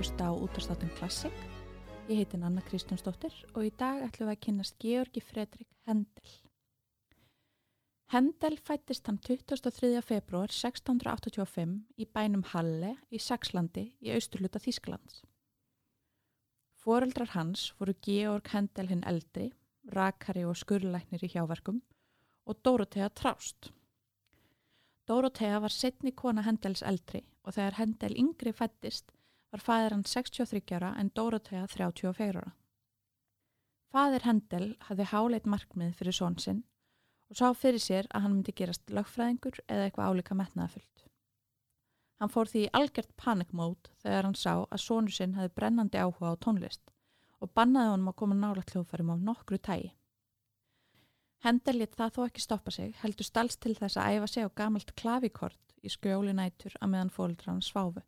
hlusta á útastáttum Klassik. Ég heiti Anna Kristjánsdóttir og í dag ætlum við að kynast Georgi Fredrik Hendel. Hendel fættist hann 23. februar 1685 í bænum Halle í Saxlandi í austurluta Þísklands. Fóreldrar hans voru Georg Hendel hinn eldri, rakari og skurlæknir í hjáverkum og Dórotea Trást. Dórotea var setni kona Hendels eldri og þegar Hendel yngri fættist var fæðir hann 63 ára en Dórotea 34 ára. Fæðir Hendel hafði háleit markmið fyrir són sinn og sá fyrir sér að hann myndi gerast lögfræðingur eða eitthvað álíka metnaðafullt. Hann fór því í algjört panikmót þegar hann sá að sónu sinn hefði brennandi áhuga á tónlist og bannaði honum að koma nála hljóðfærum á nokkru tægi. Hendel létt það þó ekki stoppa sig, heldur stalst til þess að æfa sig á gamalt klavikort í skjóli nætur að meðan fólkdra hann sváfu.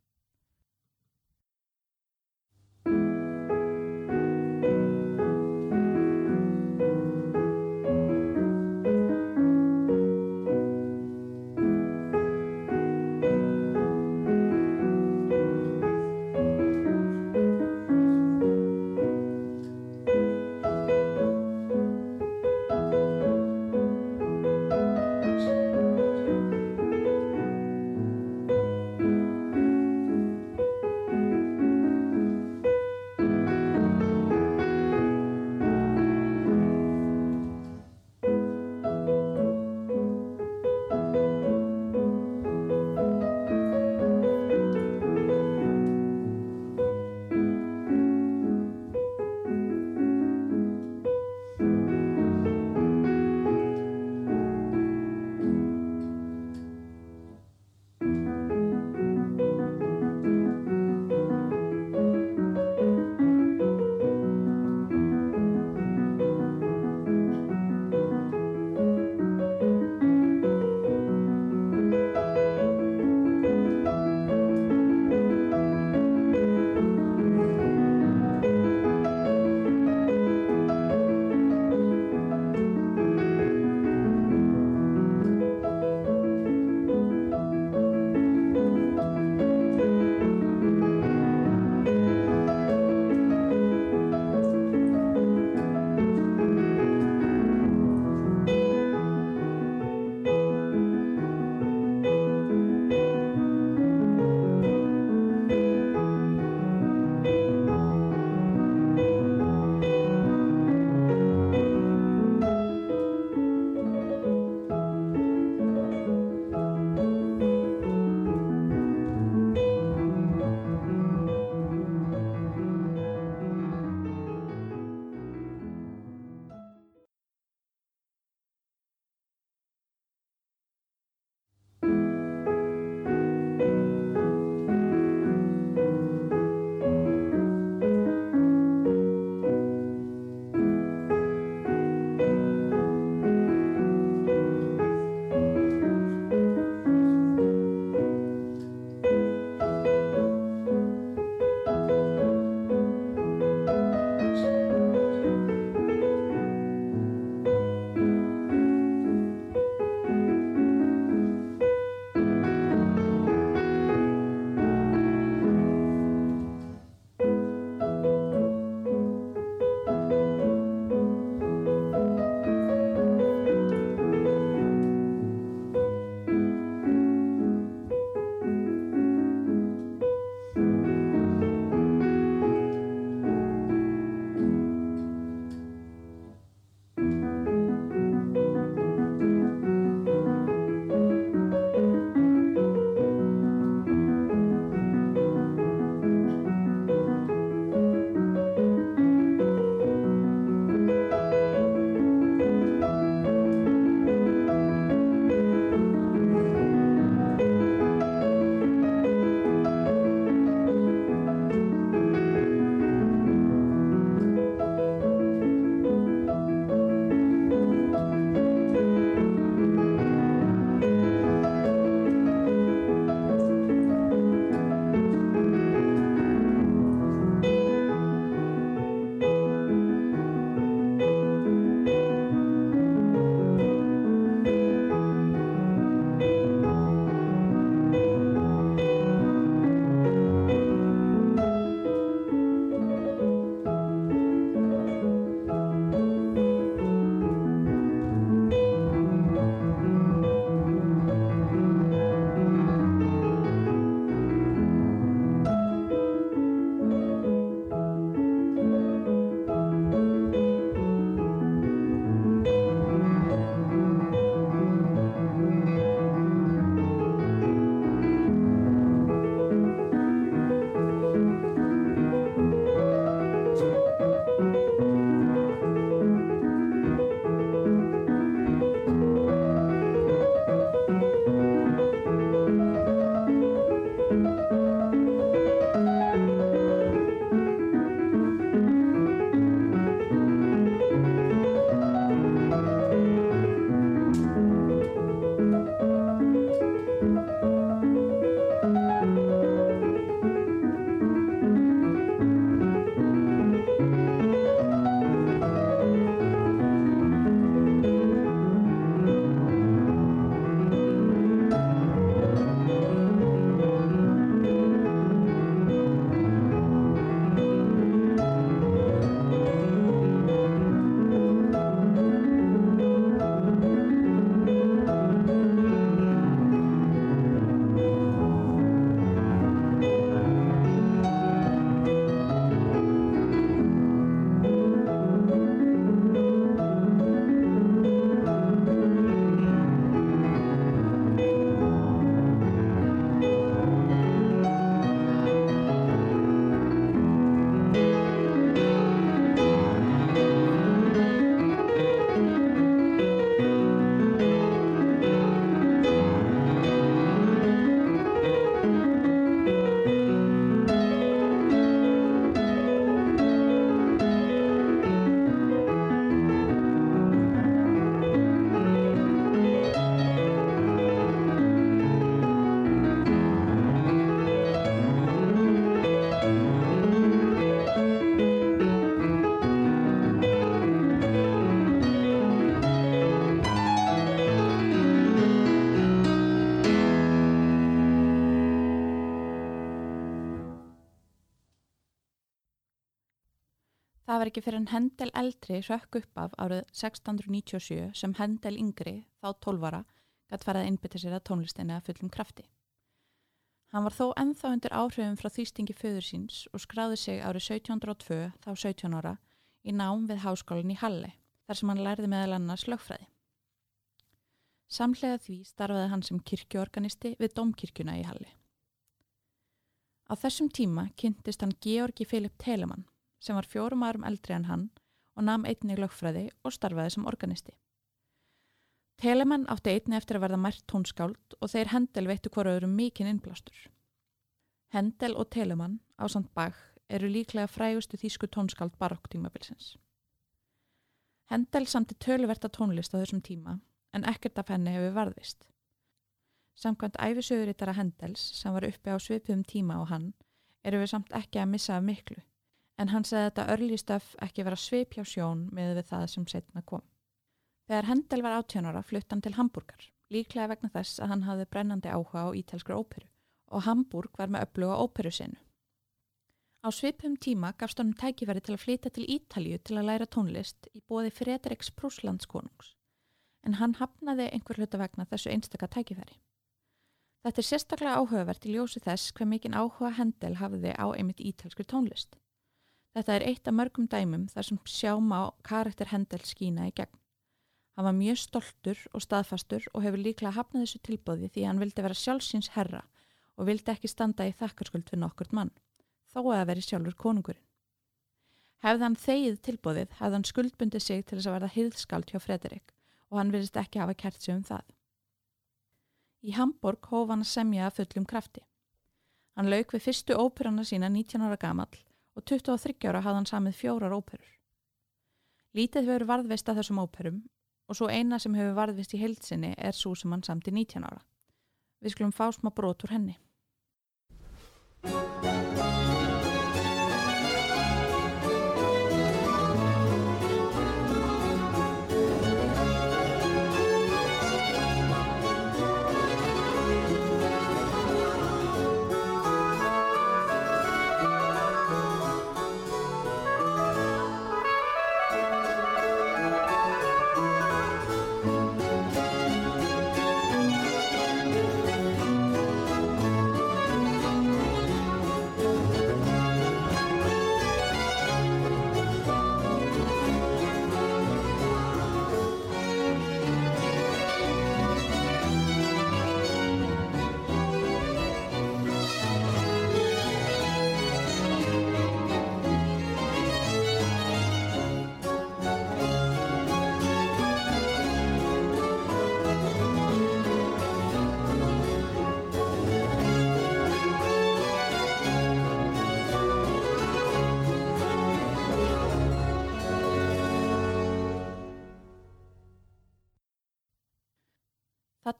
Var ekki fyrir en Hendel eldri rökk upp af árið 1697 sem Hendel yngri, þá 12 ára, gætt farið að innbytta sér að tónlistinni að fullum krafti. Hann var þó enþá undir áhrifum frá þýstingi föður síns og skráði sig árið 1702, þá 17 ára, í nám við háskólan í Halle, þar sem hann lærði meðal annars lögfræði. Samlega því starfaði hann sem kirkjuorganisti við domkirkjuna í Halli. Á þessum tíma kynntist hann Georgi Filip Telemann sem var fjórum árum eldri en hann og nam einnig lögfræði og starfaði sem organisti. Telemann átti einni eftir að verða mært tónskáld og þeir Hendel veittu hverju öðrum mikinn innblástur. Hendel og Telemann á samt Bach eru líklega frægustu þýsku tónskáld barokktímabilsins. Hendel samti töluverta tónlist á þessum tíma en ekkert af henni hefur varðvist. Samkvæmt æfisögurittara Hendels sem var uppi á svipum tíma á hann eru við samt ekki að missa af miklu en hann segði þetta örlýstöf ekki vera svip hjá sjón með við það sem setna kom. Þegar Hendel var áttjónara flutt hann til Hamburger, líklega vegna þess að hann hafði brennandi áhuga á ítalskru óperu og Hamburg var með öfluga óperu sinu. Á svipum tíma gafst hann tækifæri til að flytja til Ítalju til að læra tónlist í bóði Fredriks Prúslandskonungs en hann hafnaði einhver hluta vegna þessu einstaka tækifæri. Þetta er sérstaklega áhugavert í ljósi þess hver mikinn áhuga Hendel hafiði á einmitt ítalskri tónlist. Þetta er eitt af mörgum dæmum þar sem sjáum á karakter Hendel skína í gegn. Hann var mjög stoltur og staðfastur og hefur líklega hafnað þessu tilbóði því hann vildi vera sjálfsins herra og vildi ekki standa í þakkarskuld við nokkurt mann, þó að veri sjálfur konungurinn. Hefði hann þegið tilbóðið, hefði hann skuldbundið sig til þess að verða hýðskald hjá Frederik og hann virðist ekki hafa kert sig um það. Í Hamburg hóf hann að semja að fullum krafti. Hann lauk við fyrstu óperuna sína 19 ára gamall og 23 ára hafði hann samið fjórar óperur. Lítið hefur varðvist að þessum óperum og svo eina sem hefur varðvist í heilsinni er svo sem hann samti 19 ára. Við skulum fá smá brot úr henni.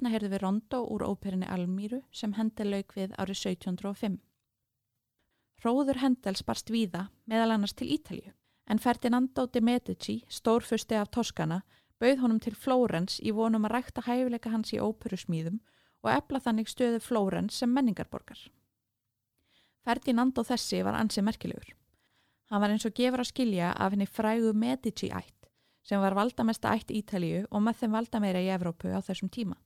Þarna heyrðu við Rondo úr óperinni Almíru sem Hendel lauk við árið 1705. Róður Hendels barst víða meðal annars til Ítalju en Ferdinando de Medici, stórfusti af Toskana, bauð honum til Flórens í vonum að rækta hæfileika hans í óperusmíðum og efla þannig stöðu Flórens sem menningarborgar. Ferdinando þessi var ansið merkilegur. Hann var eins og gefur að skilja af henni frægu Medici ætt sem var valdamesta ætt Ítalju og með þeim valdameira í Evrópu á þessum tíma.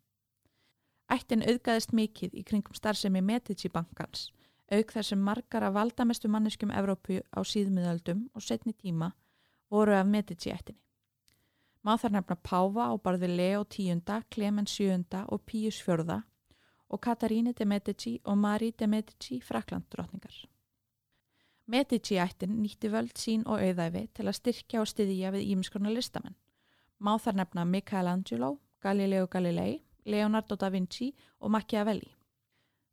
Ættin auðgæðist mikið í kringum starfsemi Medici bankans, auk þar sem margar af valdamestu manneskum Evrópu á síðmiðaldum og setni tíma voru af Medici ættinni. Má þar nefna Páfa á barði Leo X, Clemens VII og Pius IV og Kataríni de Medici og Marie de Medici fraklanddrottningar. Medici ættin nýtti völd sín og auðæfi til að styrkja og styðja við ímskona listamenn. Má þar nefna Michelangelo, Galileo Galilei, Leonardo da Vinci og Machiavelli.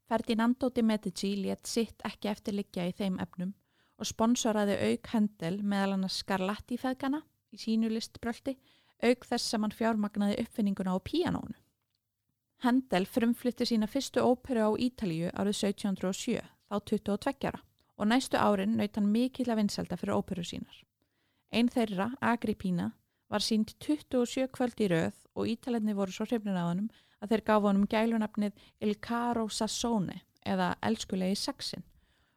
Ferdinando de Medici létt sitt ekki eftirliggja í þeim efnum og sponsoraði auk Hendel meðal hann að Scarlatti feðgana í sínu listbröldi auk þess sem hann fjármagnaði uppfinninguna á píanónu. Hendel frumflytti sína fyrstu óperu á Ítalíu árið 1707, þá 22 ára og næstu árin naut hann mikill að vinselda fyrir óperu sínar. Einn þeirra, Agripína, var sínt 27 kvöld í rauð og ítalenni voru svo hrifnir á hannum að þeir gafu honum gælunafnið Il Caro Sassone eða Elskulegi Saxin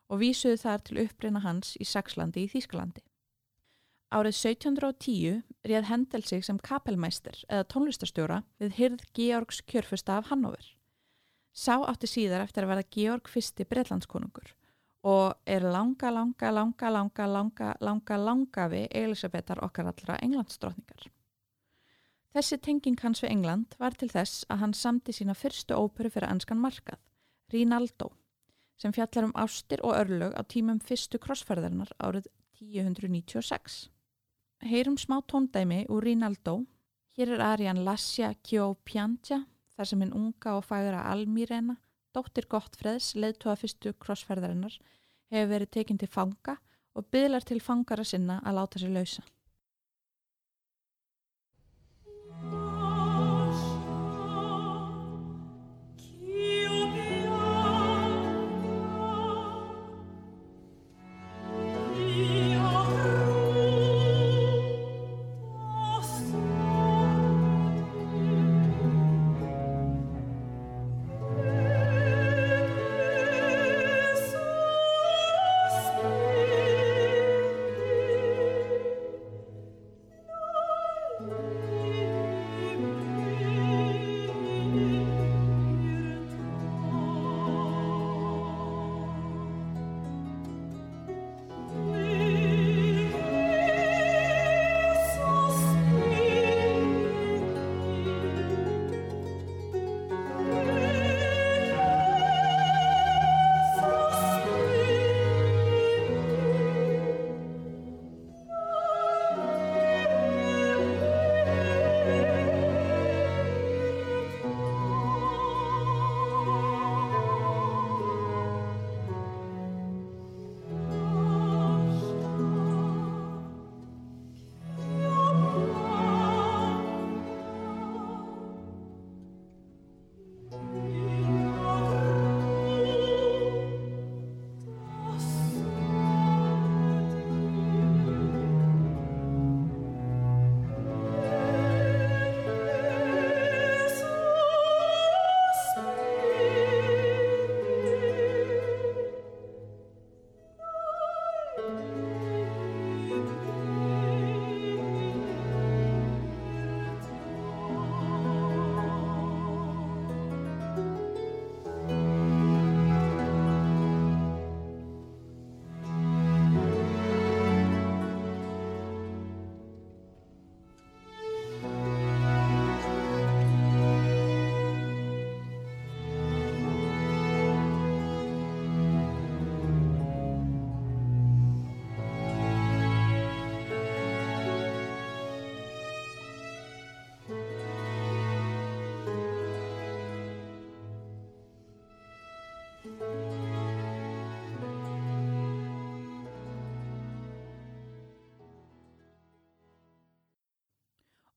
og vísuðu þar til uppbreyna hans í Saxlandi í Þýskalandi. Árið 1710 réð Hendel sig sem kapelmeister eða tónlistastjóra við hyrð Georgs kjörfusta af Hannover. Sá átti síðar eftir að verða Georg fyrsti breitlandskonungur og er langa, langa, langa, langa, langa, langa, langa við Elisabetar okkar allra englandsdrótningar. Þessi tenging hans við England var til þess að hann samti sína fyrstu óperu fyrir anskan markað, Rinaldo, sem fjallar um ástir og örlög á tímum fyrstu krossferðarinnar árið 1096. Heyrum smá tóndæmi úr Rinaldo. Hér er Arjan Lassia Kjó Pjantja, þar sem hinn unga og fægra Almirena, dóttir Gottfreðs, leðtóa fyrstu krossferðarinnar, hefur verið tekinn til fanga og byðlar til fangara sinna að láta sér lausa.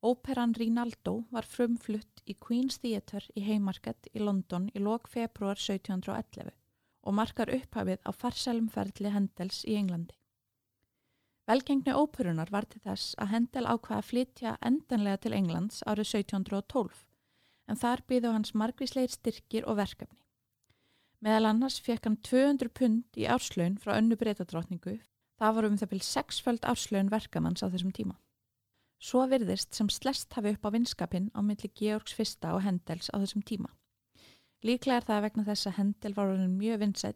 Óperan Rinaldo var frumflutt í Queen's Theatre í Haymarket í London í lok februar 1711 og markar upphafið á farsælum ferli Hendels í Englandi. Velgengni óperunar var til þess að Hendel ákvaða að flytja endanlega til Englands árið 1712 en þar býðu hans margvísleir styrkir og verkefni. Meðal annars fekk hann 200 pund í árslaun frá önnu breytadrótningu, það var um það byrj sexföld árslaun verkamanns á þessum tíma. Svo virðist sem slest hafi upp á vinskapin á milli Georgs fyrsta og Hendels á þessum tíma. Líklega er það vegna þess að Hendel var hann mjög vinsæl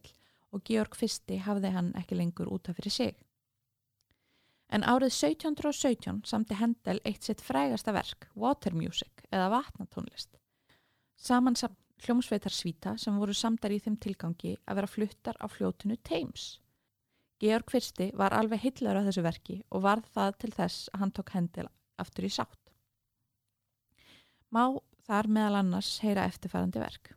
og Georg fyrsti hafði hann ekki lengur útaf fyrir sig. En árið 1717 samti Hendel eitt sitt frægasta verk, Water Music eða vatnatónlist. Samansamt hljómsveitarsvíta sem voru samdar í þeim tilgangi að vera fluttar á fljótinu Thames. Georg Fyrsti var alveg hillar á þessu verki og varð það til þess að hann tók hendil aftur í sátt. Má þar meðal annars heyra eftirfærandi verk.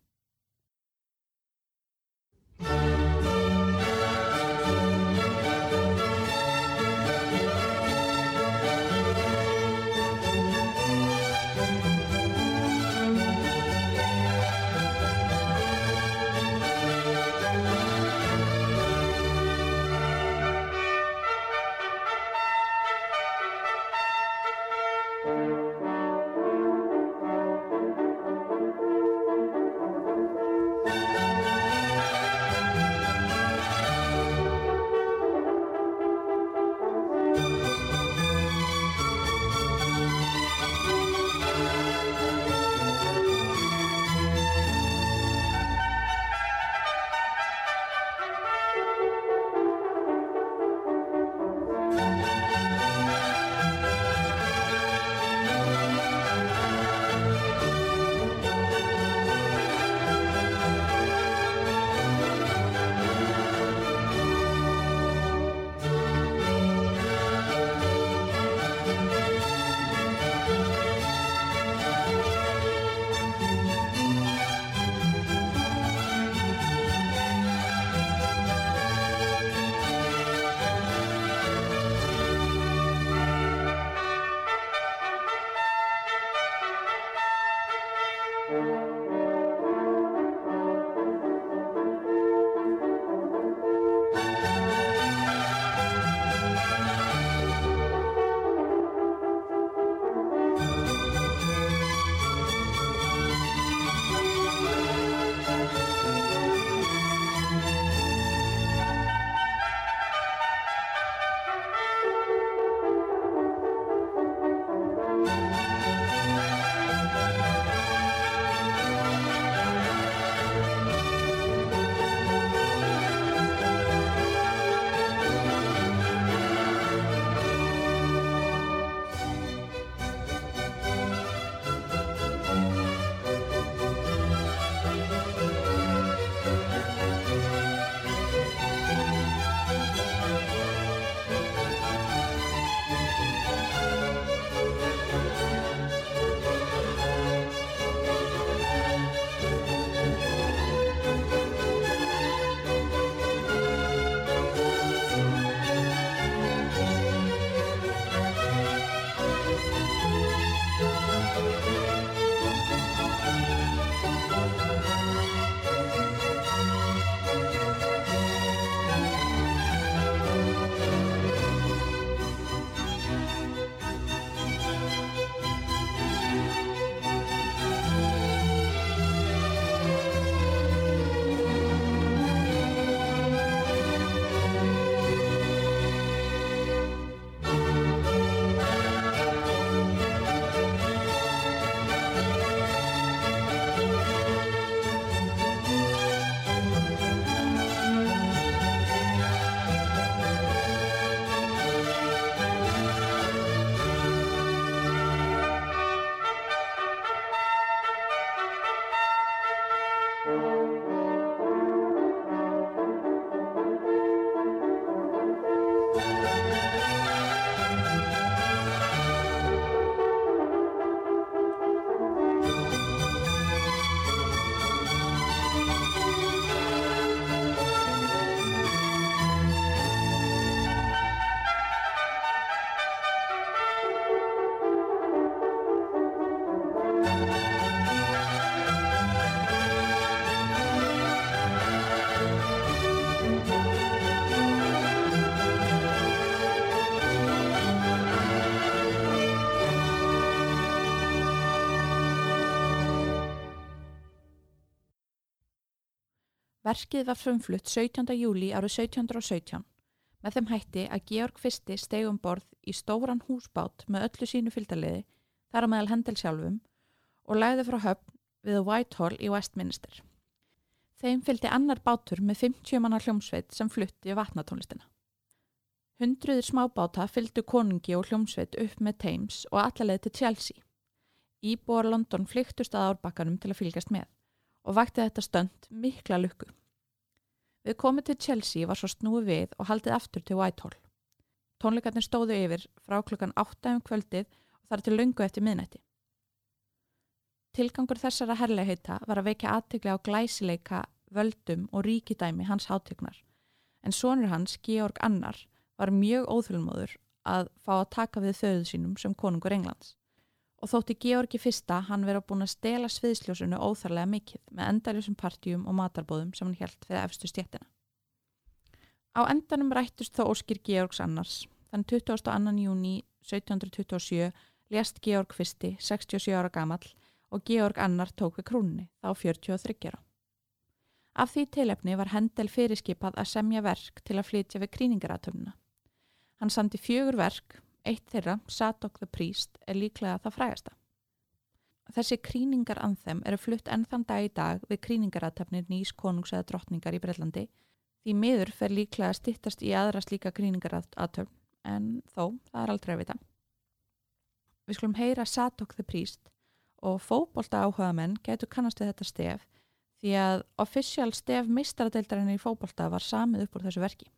Verkið var frumflutt 17. júli árið 1717 með þeim hætti að Georg I stegum borð í stóran húsbát með öllu sínu fylgdaliði þar á meðal hendel sjálfum og læði frá höfn við Whitehall í Westminster. Þeim fylgdi annar bátur með 50 manna hljómsveit sem flutti vatnatónlistina. Hundruður smábáta fylgdu konungi og hljómsveit upp með Thames og allalegði til Chelsea. Íbúar London flyktust að árbakkanum til að fylgjast með og vakti þetta stönd mikla lukku. Við komið til Chelsea var svo snúi við og haldið aftur til Whitehall. Tónleikarnir stóðu yfir frá klukkan 8 um kvöldið og þar til lungu eftir miðnætti. Tilgangur þessara herleheita var að vekja aðtegli á glæsileika, völdum og ríkidæmi hans hátegnar en sonur hans, Georg Annar, var mjög óþölmóður að fá að taka við þauðu sínum sem konungur Englands og þótti Georgi fyrsta hann vera búin að stela sviðsljósunu óþarlega mikill með endaljusum partjum og matarbóðum sem hann held fyrir efstu stjettina. Á endanum rættust þó óskir Georgs annars. Þann 22. júni 1727 lést Georg fyrsti, 67 ára gamall og Georg annar tók við krúnni, þá 43 ára. Af því tilefni var Hendel fyrirskipað að semja verk til að flytja við kríningaratöfnuna. Hann sandi fjögur verk, eitt þeirra, Sadok the Priest, er líklega það frægasta. Þessi kríningar anþem eru flutt ennþann dag í dag við kríningaratöfnir nýs konungs eða drottningar í Brellandi því miður fer líklega að stittast í aðra slíka kríningaratöfn en þó, það er aldrei að vita. Við skulum heyra Sadok the Priest og fókbólta áhuga menn getur kannast við þetta stef því að official stef meistaradeildarinn í fókbalta var samið upp úr þessu verki.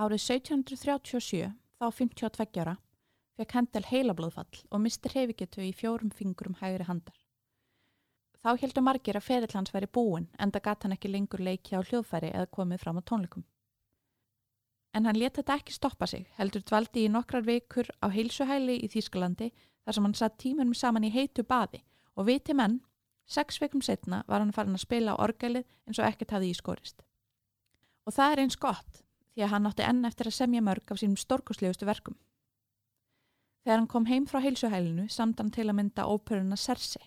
Árið 1737, þá 52 ára, fekk Hendel heilablóðfall og misti hreyfigetu í fjórum fingurum hægri handar. Þá heldur margir að ferill hans væri búin en það gatt hann ekki lengur leiki á hljóðfæri eða komið fram á tónleikum. En hann leta þetta ekki stoppa sig, heldur dvaldi í nokkrar vikur á heilsuhæli í Þýskalandi þar sem hann satt tímunum saman í heitu baði og viti menn, sex vikum setna var hann farin að spila á orgelið eins og ekkert hafði ískorist. Og það er eins gott því að hann átti enn eftir að semja mörg af sínum storkuslegustu verkum. Þegar hann kom heim frá heilsuhælinu samt hann til að mynda óperuna Sersi,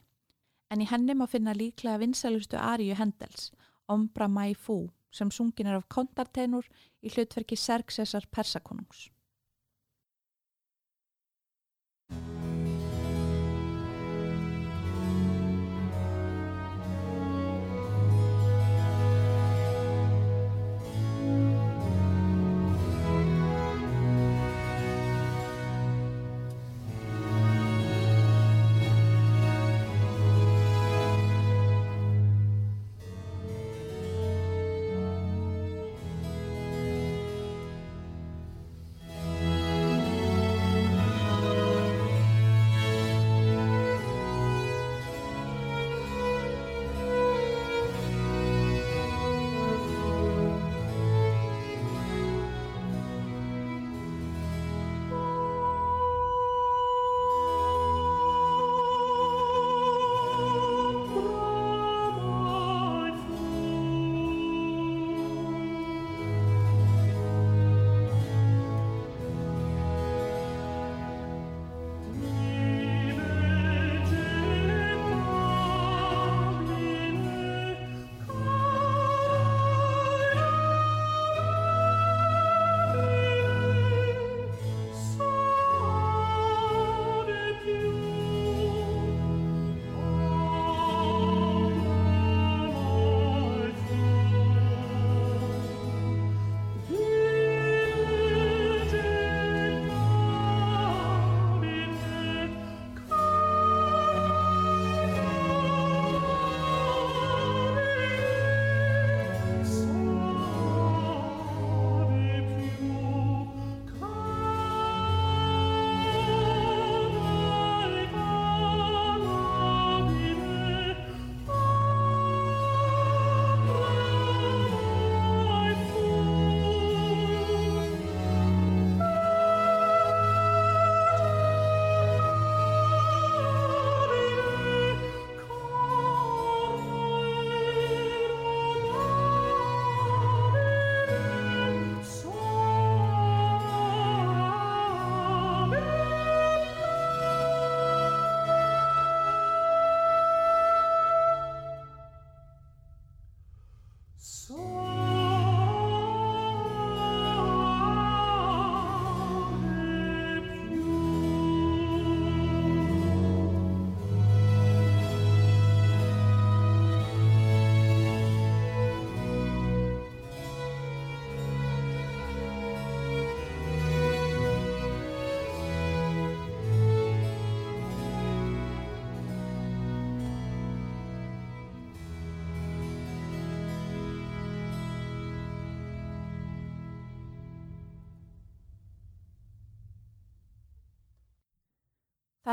en í henni má finna líklega vinsælustu Ariu Hendels, Ombra Mai Fu, sem sungin er af kontartenur í hlutverki Serksesar Persakonungs.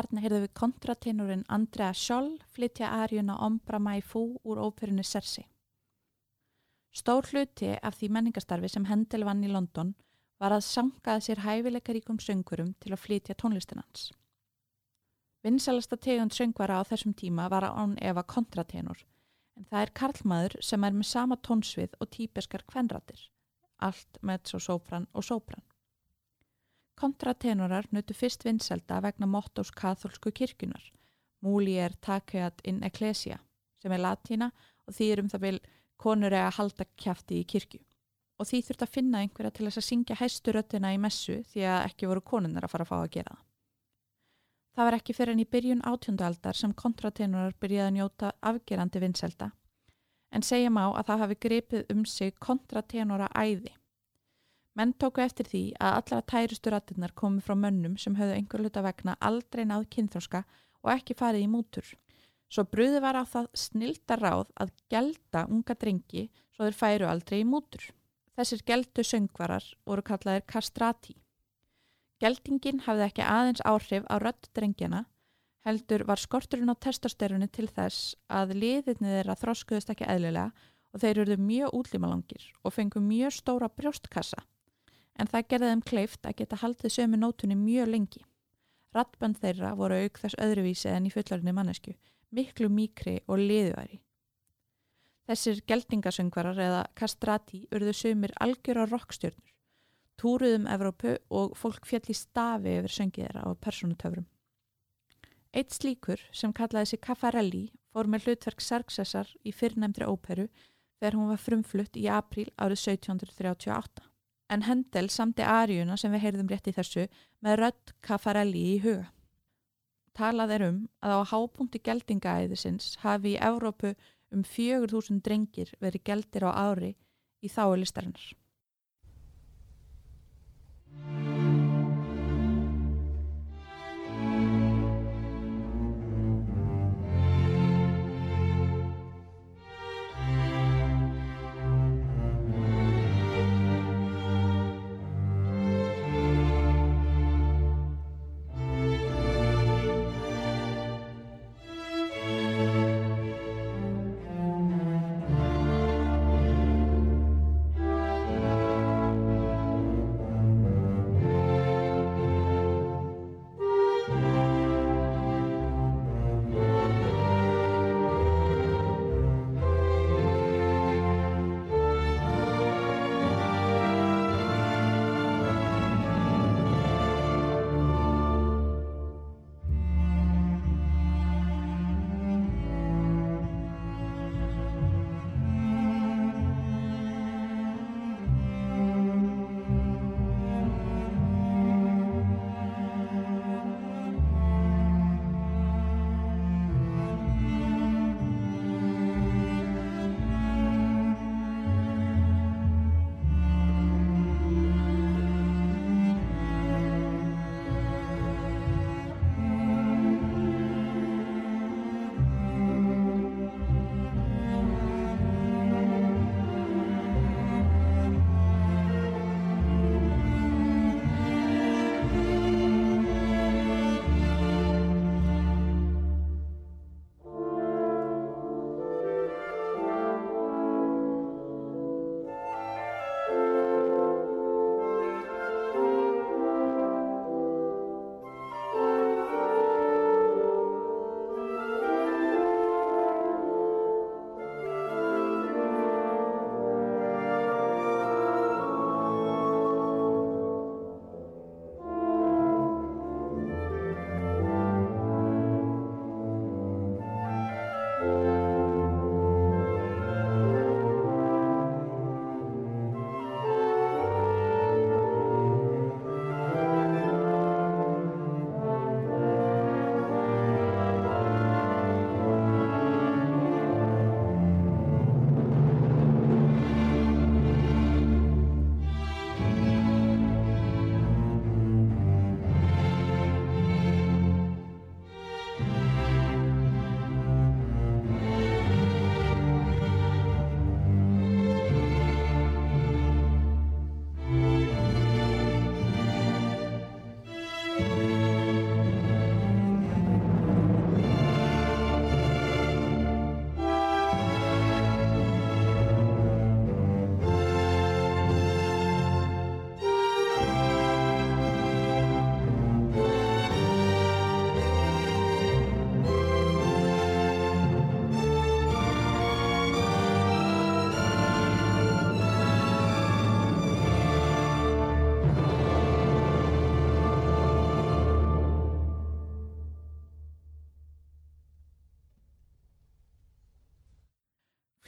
Þarna heyrðu við kontratenorinn Andrea Scholl flytja arjuna Ombra Mai Fu úr óperunni Cersei. Stór hluti af því menningastarfi sem Hendel vann í London var að sangaða sér hæfileikaríkum söngurum til að flytja tónlistinans. Vinsalasta tegund söngvara á þessum tíma var án efa kontratenor en það er karlmaður sem er með sama tónsvið og típeskar kvenratir, allt með svo sópran og sópran. Kontratenorar nutu fyrst vinselda vegna mottós katholsku kirkunar, Múlier takeat in ecclesia, sem er latína og er um það vil konur eða halda kjafti í kirkju. Og því þurft að finna einhverja til þess að syngja hæsturöttina í messu því að ekki voru konunnar að fara að fá að gera það. Það var ekki fyrir enn í byrjun átjóndualdar sem kontratenorar byrjaði að njóta afgerandi vinselda, en segja má að það hafi gripið um sig kontratenora æði Menn tóku eftir því að allra tærustu ratinnar komi frá mönnum sem höfðu einhver luta vegna aldrei náð kynþróska og ekki farið í mútur. Svo brúði var á það snilda ráð að gelda unga drengi svo þeir færu aldrei í mútur. Þessir geldu söngvarar voru kallaðir kastrati. Geldingin hafði ekki aðeins áhrif á rött drengjana, heldur var skorturinn á testosterunni til þess að liðinni þeirra þróskuðist ekki eðlilega og þeir eruðu mjög útlímalangir og fengu mjög stóra brjóstkassa en það gerði þeim kleift að geta haldið sömu nótunni mjög lengi. Rattband þeirra voru auk þess öðruvísi en í fullarinni mannesku, miklu mýkri og liðværi. Þessir geldingasöngvarar eða kastrati urðu sömur algjör á rockstjörnur, túruðum Evrópu og fólk fjall í stafi yfir söngið þeirra á personutöfrum. Eitt slíkur sem kallaði sig Caffarelli fór með hlutverk Sergsessar í fyrrnemdri óperu þegar hún var frumflutt í april árið 1738 en Hendel samti Arjuna sem við heyrðum rétt í þessu með rödd Caffarelli í huga. Talað er um að á hápunkti geldingaæðisins hafi í Evrópu um 4.000 drengir verið geldir á ári í þáu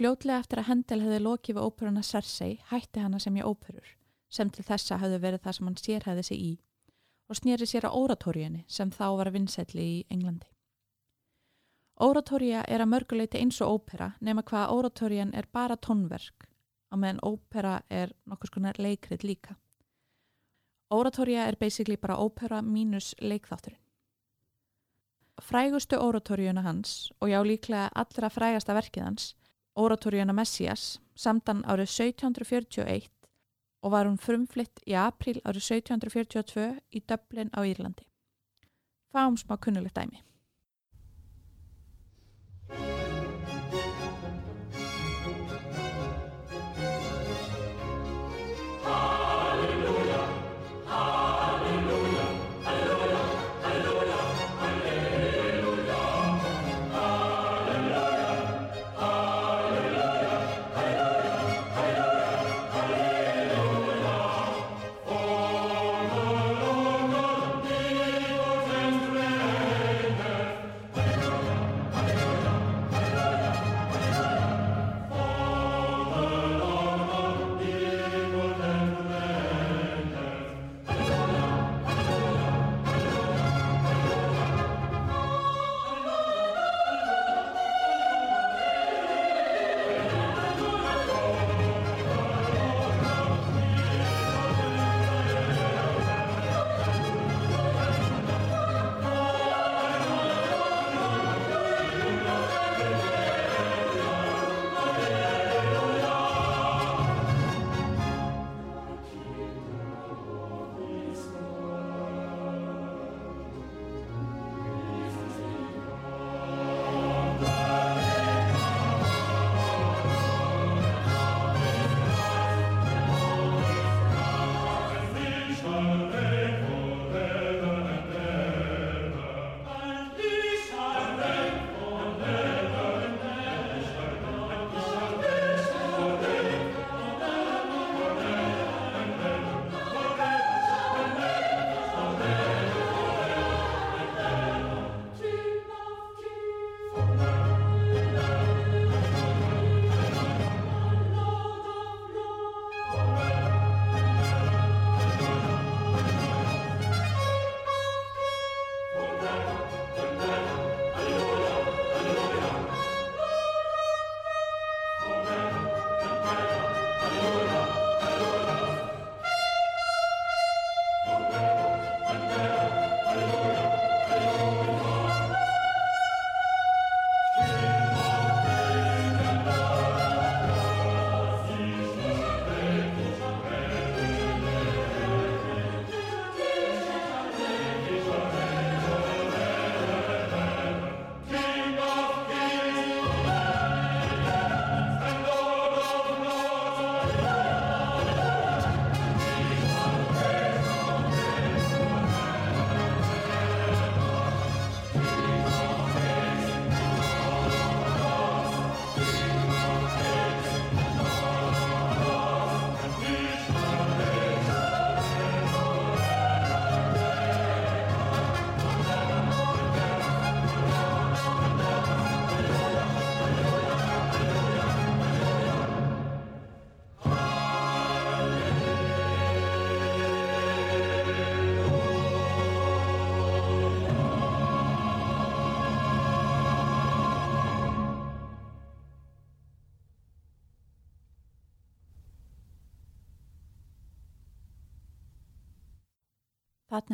Fljótlega eftir að Hendel hefði lokið við óperuna Cersei hætti hann að semja óperur sem til þessa hefði verið það sem hann sérhæði sig í og snýri sér á oratóriunni sem þá var vinsætli í Englandi. Oratória er að mörguleiti eins og ópera nema hvaða oratórian er bara tónverk á meðan ópera er nokkur skonar leikrið líka. Oratória er basically bara ópera mínus leikþátturinn. Frægustu oratóriuna hans og já líklega allra frægasta verkið hans Oratoriana Messias samdan árið 1741 og var hún frumflitt í april árið 1742 í Dublin á Írlandi. Fáum smá kunnulegt dæmi.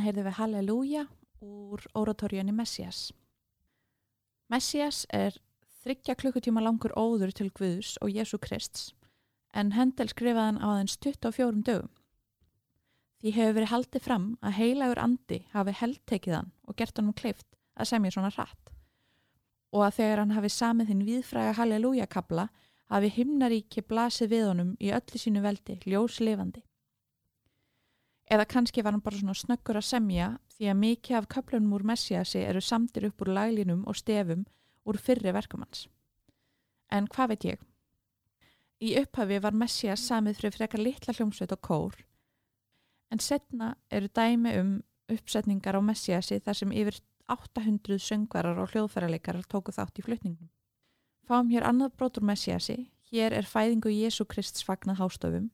Heyrðum við Halleluja úr oratorjunni Messias. Messias er þryggja klukkutíma langur óður til Guðs og Jésu Krists en Hendel skrifaðan á aðeins 24 dögum. Því hefur verið haldið fram að heilagur andi hafi heldtekið hann og gert hann um kleift að semja svona hratt og að þegar hann hafi samið þinn viðfræga Halleluja kabla hafi himnaríki blasið við honum í öllu sínu veldi, ljós lifandi. Eða kannski var hann bara svona snöggur að semja því að mikið af köplunum úr Messiasi eru samtir upp úr laglinum og stefum úr fyrri verkumanns. En hvað veit ég? Í upphafi var Messias samið fyrir frekar litla hljómsveit og kór en setna eru dæmi um uppsetningar á Messiasi þar sem yfir 800 söngvarar og hljóðfærarleikarar tóku þátt í flutningum. Fáum hér annað brotur Messiasi, Hér er fæðingu Jésu Krist svagnað hástöfum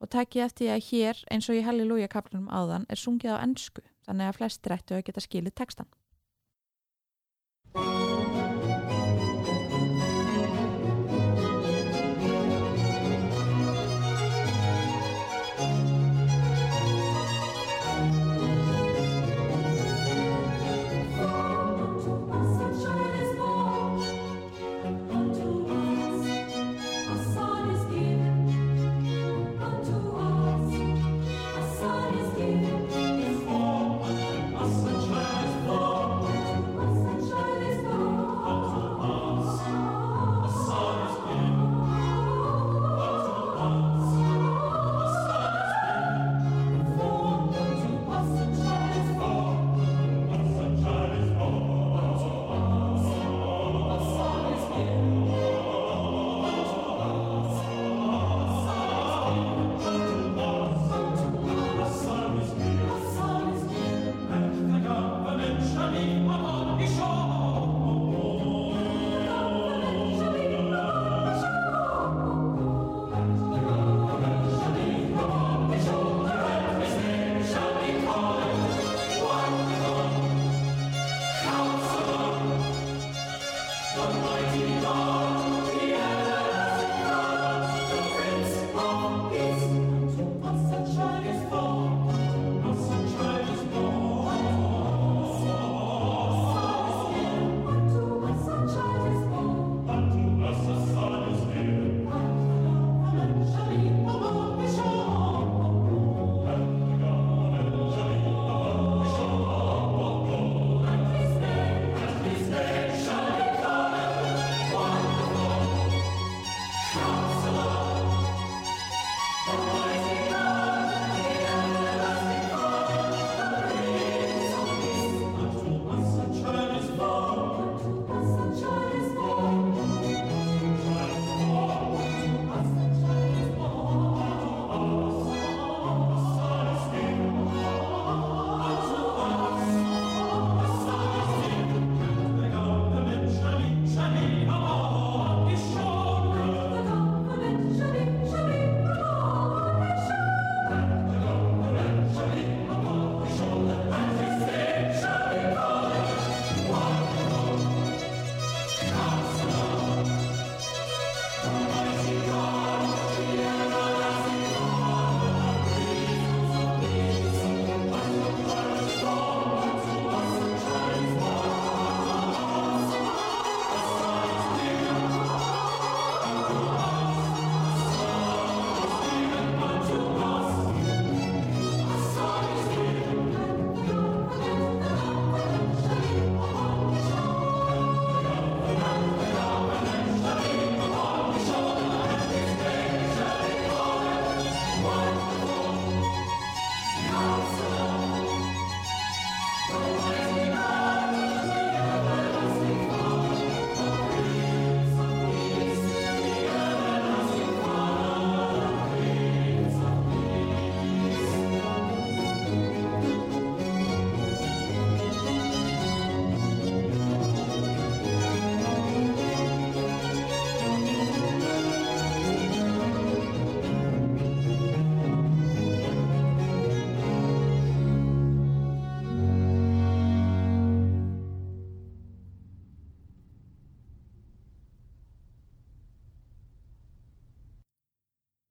og takk ég eftir að hér eins og í Halleluja kaplanum áðan er sungið á ennsku þannig að flestir ættu að geta skilið textan.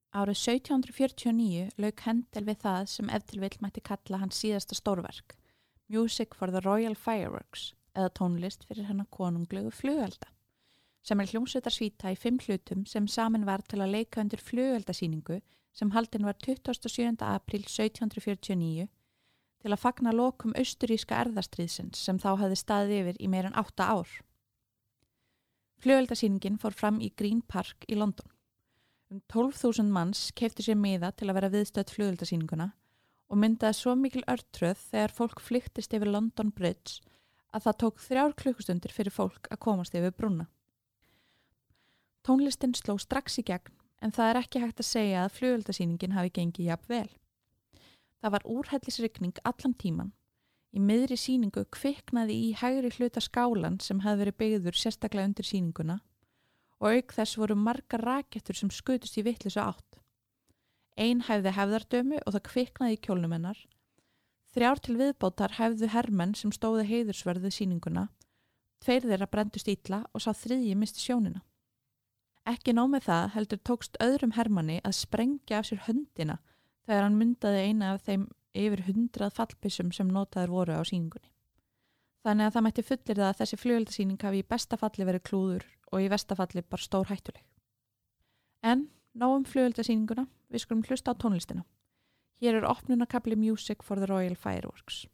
Árið 1749 lauk Hendel við það sem eftir vill mætti kalla hans síðasta stórverk, Music for the Royal Fireworks, eða tónlist fyrir hennar konunglegu flugelda, sem er hljómsveitarsvíta í fimm hlutum sem samin var til að leika undir flugeldasýningu sem haldin var 27. april 1749 til að fagna lokum austuríska erðastriðsins sem þá hefði staðið yfir í meirin átta ár. Flugeldasýningin fór fram í Green Park í London. Um 12.000 manns kefti sér miða til að vera viðstöðt flugöldasýninguna og myndaði svo mikil örtröð þegar fólk flyktist yfir London Bridge að það tók þrjár klukkustundir fyrir fólk að komast yfir brúna. Tónlistin sló strax í gegn en það er ekki hægt að segja að flugöldasýningin hafi gengið jafn vel. Það var úrhellisrykning allan tíman. Í miðri síningu kviknaði í hægri hluta skálan sem hefði verið byggður sérstaklega undir síninguna og auk þess voru margar rakettur sem skutust í vittlisu átt. Einn hæfði hefðardömu og það kviknaði í kjólnum hennar. Þrjár til viðbótar hæfðu hermenn sem stóði heiðursverðu síninguna. Tveir þeirra brendust ítla og sá þriðji misti sjónina. Ekki nómið það heldur tókst öðrum hermanni að sprengja af sér höndina þegar hann myndaði eina af þeim yfir hundrað fallpissum sem notaður voru á síningunni. Þannig að það mætti fullir það að þessi fljóðaldasíning hafi í besta falli verið klúður og í versta falli bara stór hættuleg. En náum fljóðaldasíninguna, við skulum hlusta á tónlistina. Hér er opnunakabli Music for the Royal Fireworks.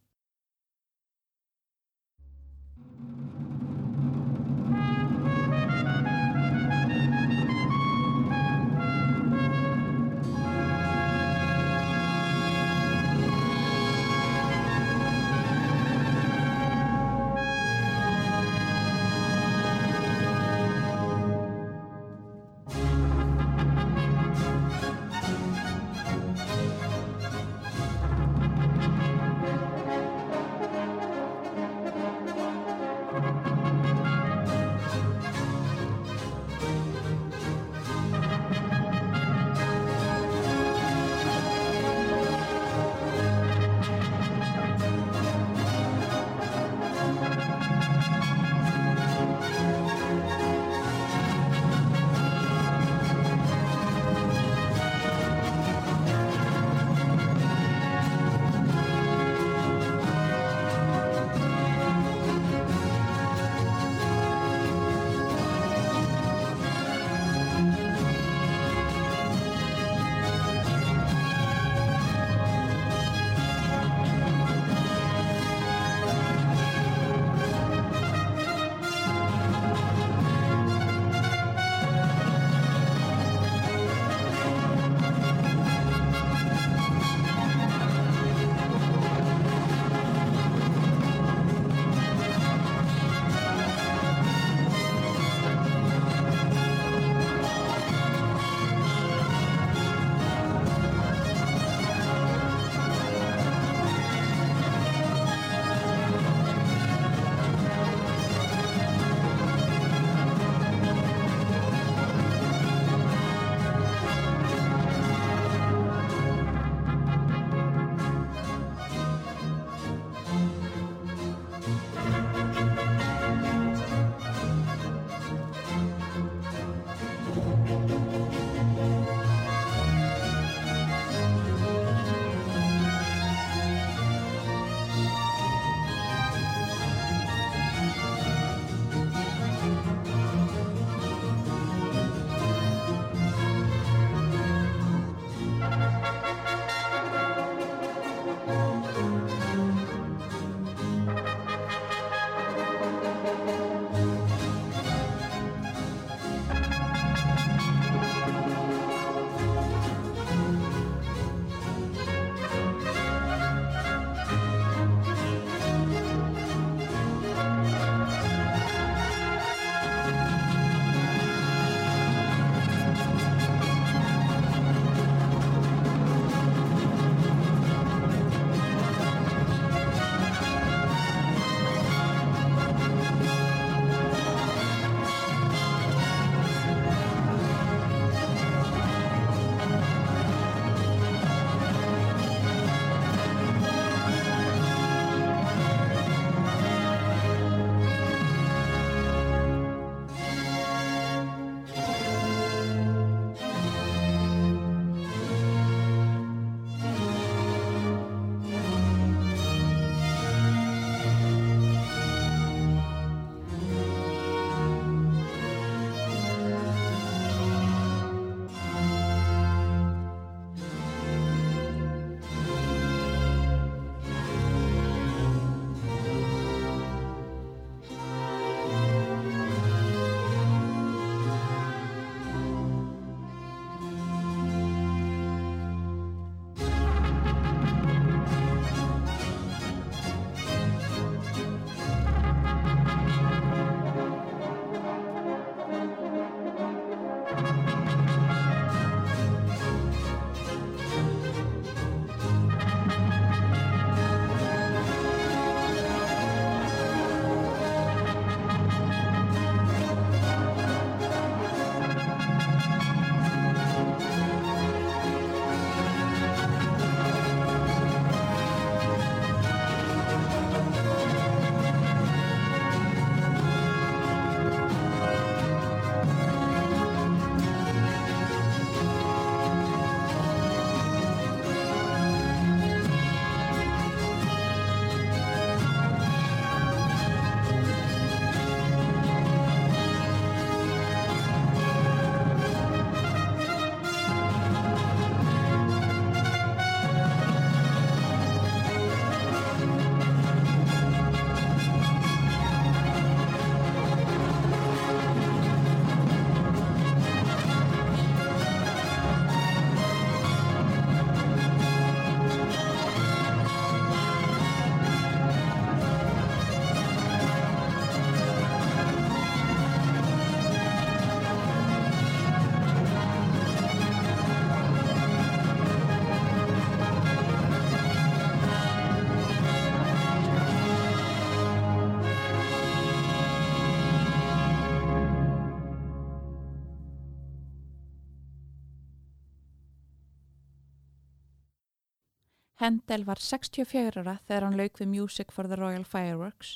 Hendel var 64 ára þegar hann lauk við Music for the Royal Fireworks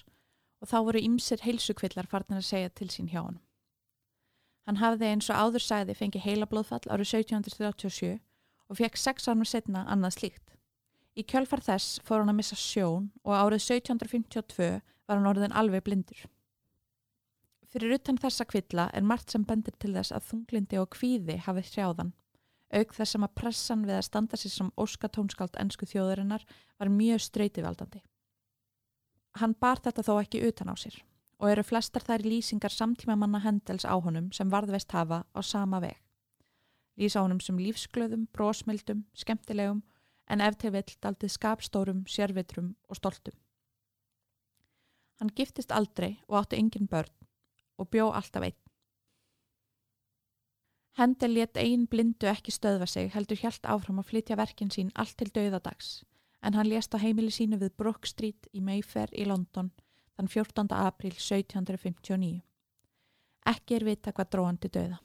og þá voru ymsir heilsukvillar farnir að segja til sín hjá hann. Hann hafði eins og áður sæði fengið heilablóðfall árið 1737 og fekk sex ánum setna annað slíkt. Í kjölfar þess fór hann að missa sjón og árið 1752 var hann orðin alveg blindur. Fyrir utan þessa kvilla er margt sem bendir til þess að þunglindi og kvíði hafi hrjáðan auk þess að pressan við að standa sér sem óskatónskáld ennsku þjóðurinnar var mjög streytivaldandi. Hann bar þetta þó ekki utan á sér og eru flestar þær lýsingar samtíma manna hendels á honum sem varðvest hafa á sama veg. Lýsa honum sem lífsglöðum, brósmildum, skemmtilegum en eftir vill daldið skapstórum, sérvitrum og stoltum. Hann giftist aldrei og átti engin börn og bjó alltaf einn. Hendel létt ein blindu ekki stöðva sig heldur hjælt áfram að flytja verkin sín allt til dauðadags en hann lést á heimili sínu við Brook Street í Mayfair í London þann 14. april 1759. Ekki er vita hvað dróðandi dauða.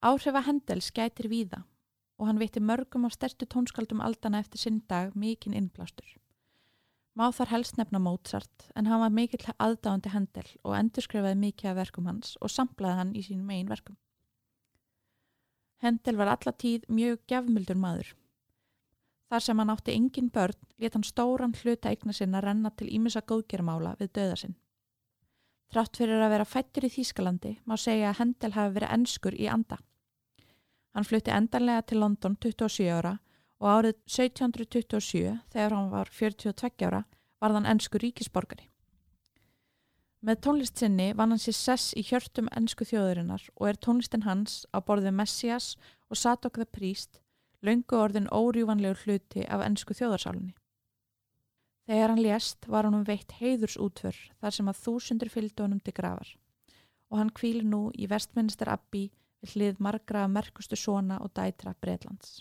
Áhrifa Hendels gætir víða og hann veitti mörgum af stærstu tónskaldum aldana eftir sinn dag mikinn innblástur. Má þar helst nefna Mozart en hann var mikill aðdáðandi Hendel og endurskrifaði mikið af verkum hans og samplaði hann í sínum einn verkum. Hendel var alla tíð mjög gefmildur maður. Þar sem hann átti engin börn let hann stóran hluta eigna sinna renna til ímissa góðgermála við döða sinn. Trátt fyrir að vera fættur í Þýskalandi má segja að Hendel hafi verið ennskur í anda. Hann flutti endanlega til London 27 ára og árið 1727 þegar hann var 42 ára var hann ennsku ríkisborgari. Með tónlist sinni vann hann sér sess í hjörtum ennsku þjóðurinnar og er tónlistin hans á borðið Messias og Sadok the Priest laungu orðin órjúvanlegur hluti af ennsku þjóðarsálinni. Þegar hann lést var hann um veitt heiðursútför þar sem að þúsundur fylgdu honum til grafar og hann kvíli nú í Vestminster Abbey við hlið margra merkustu svona og dætra Breitlands.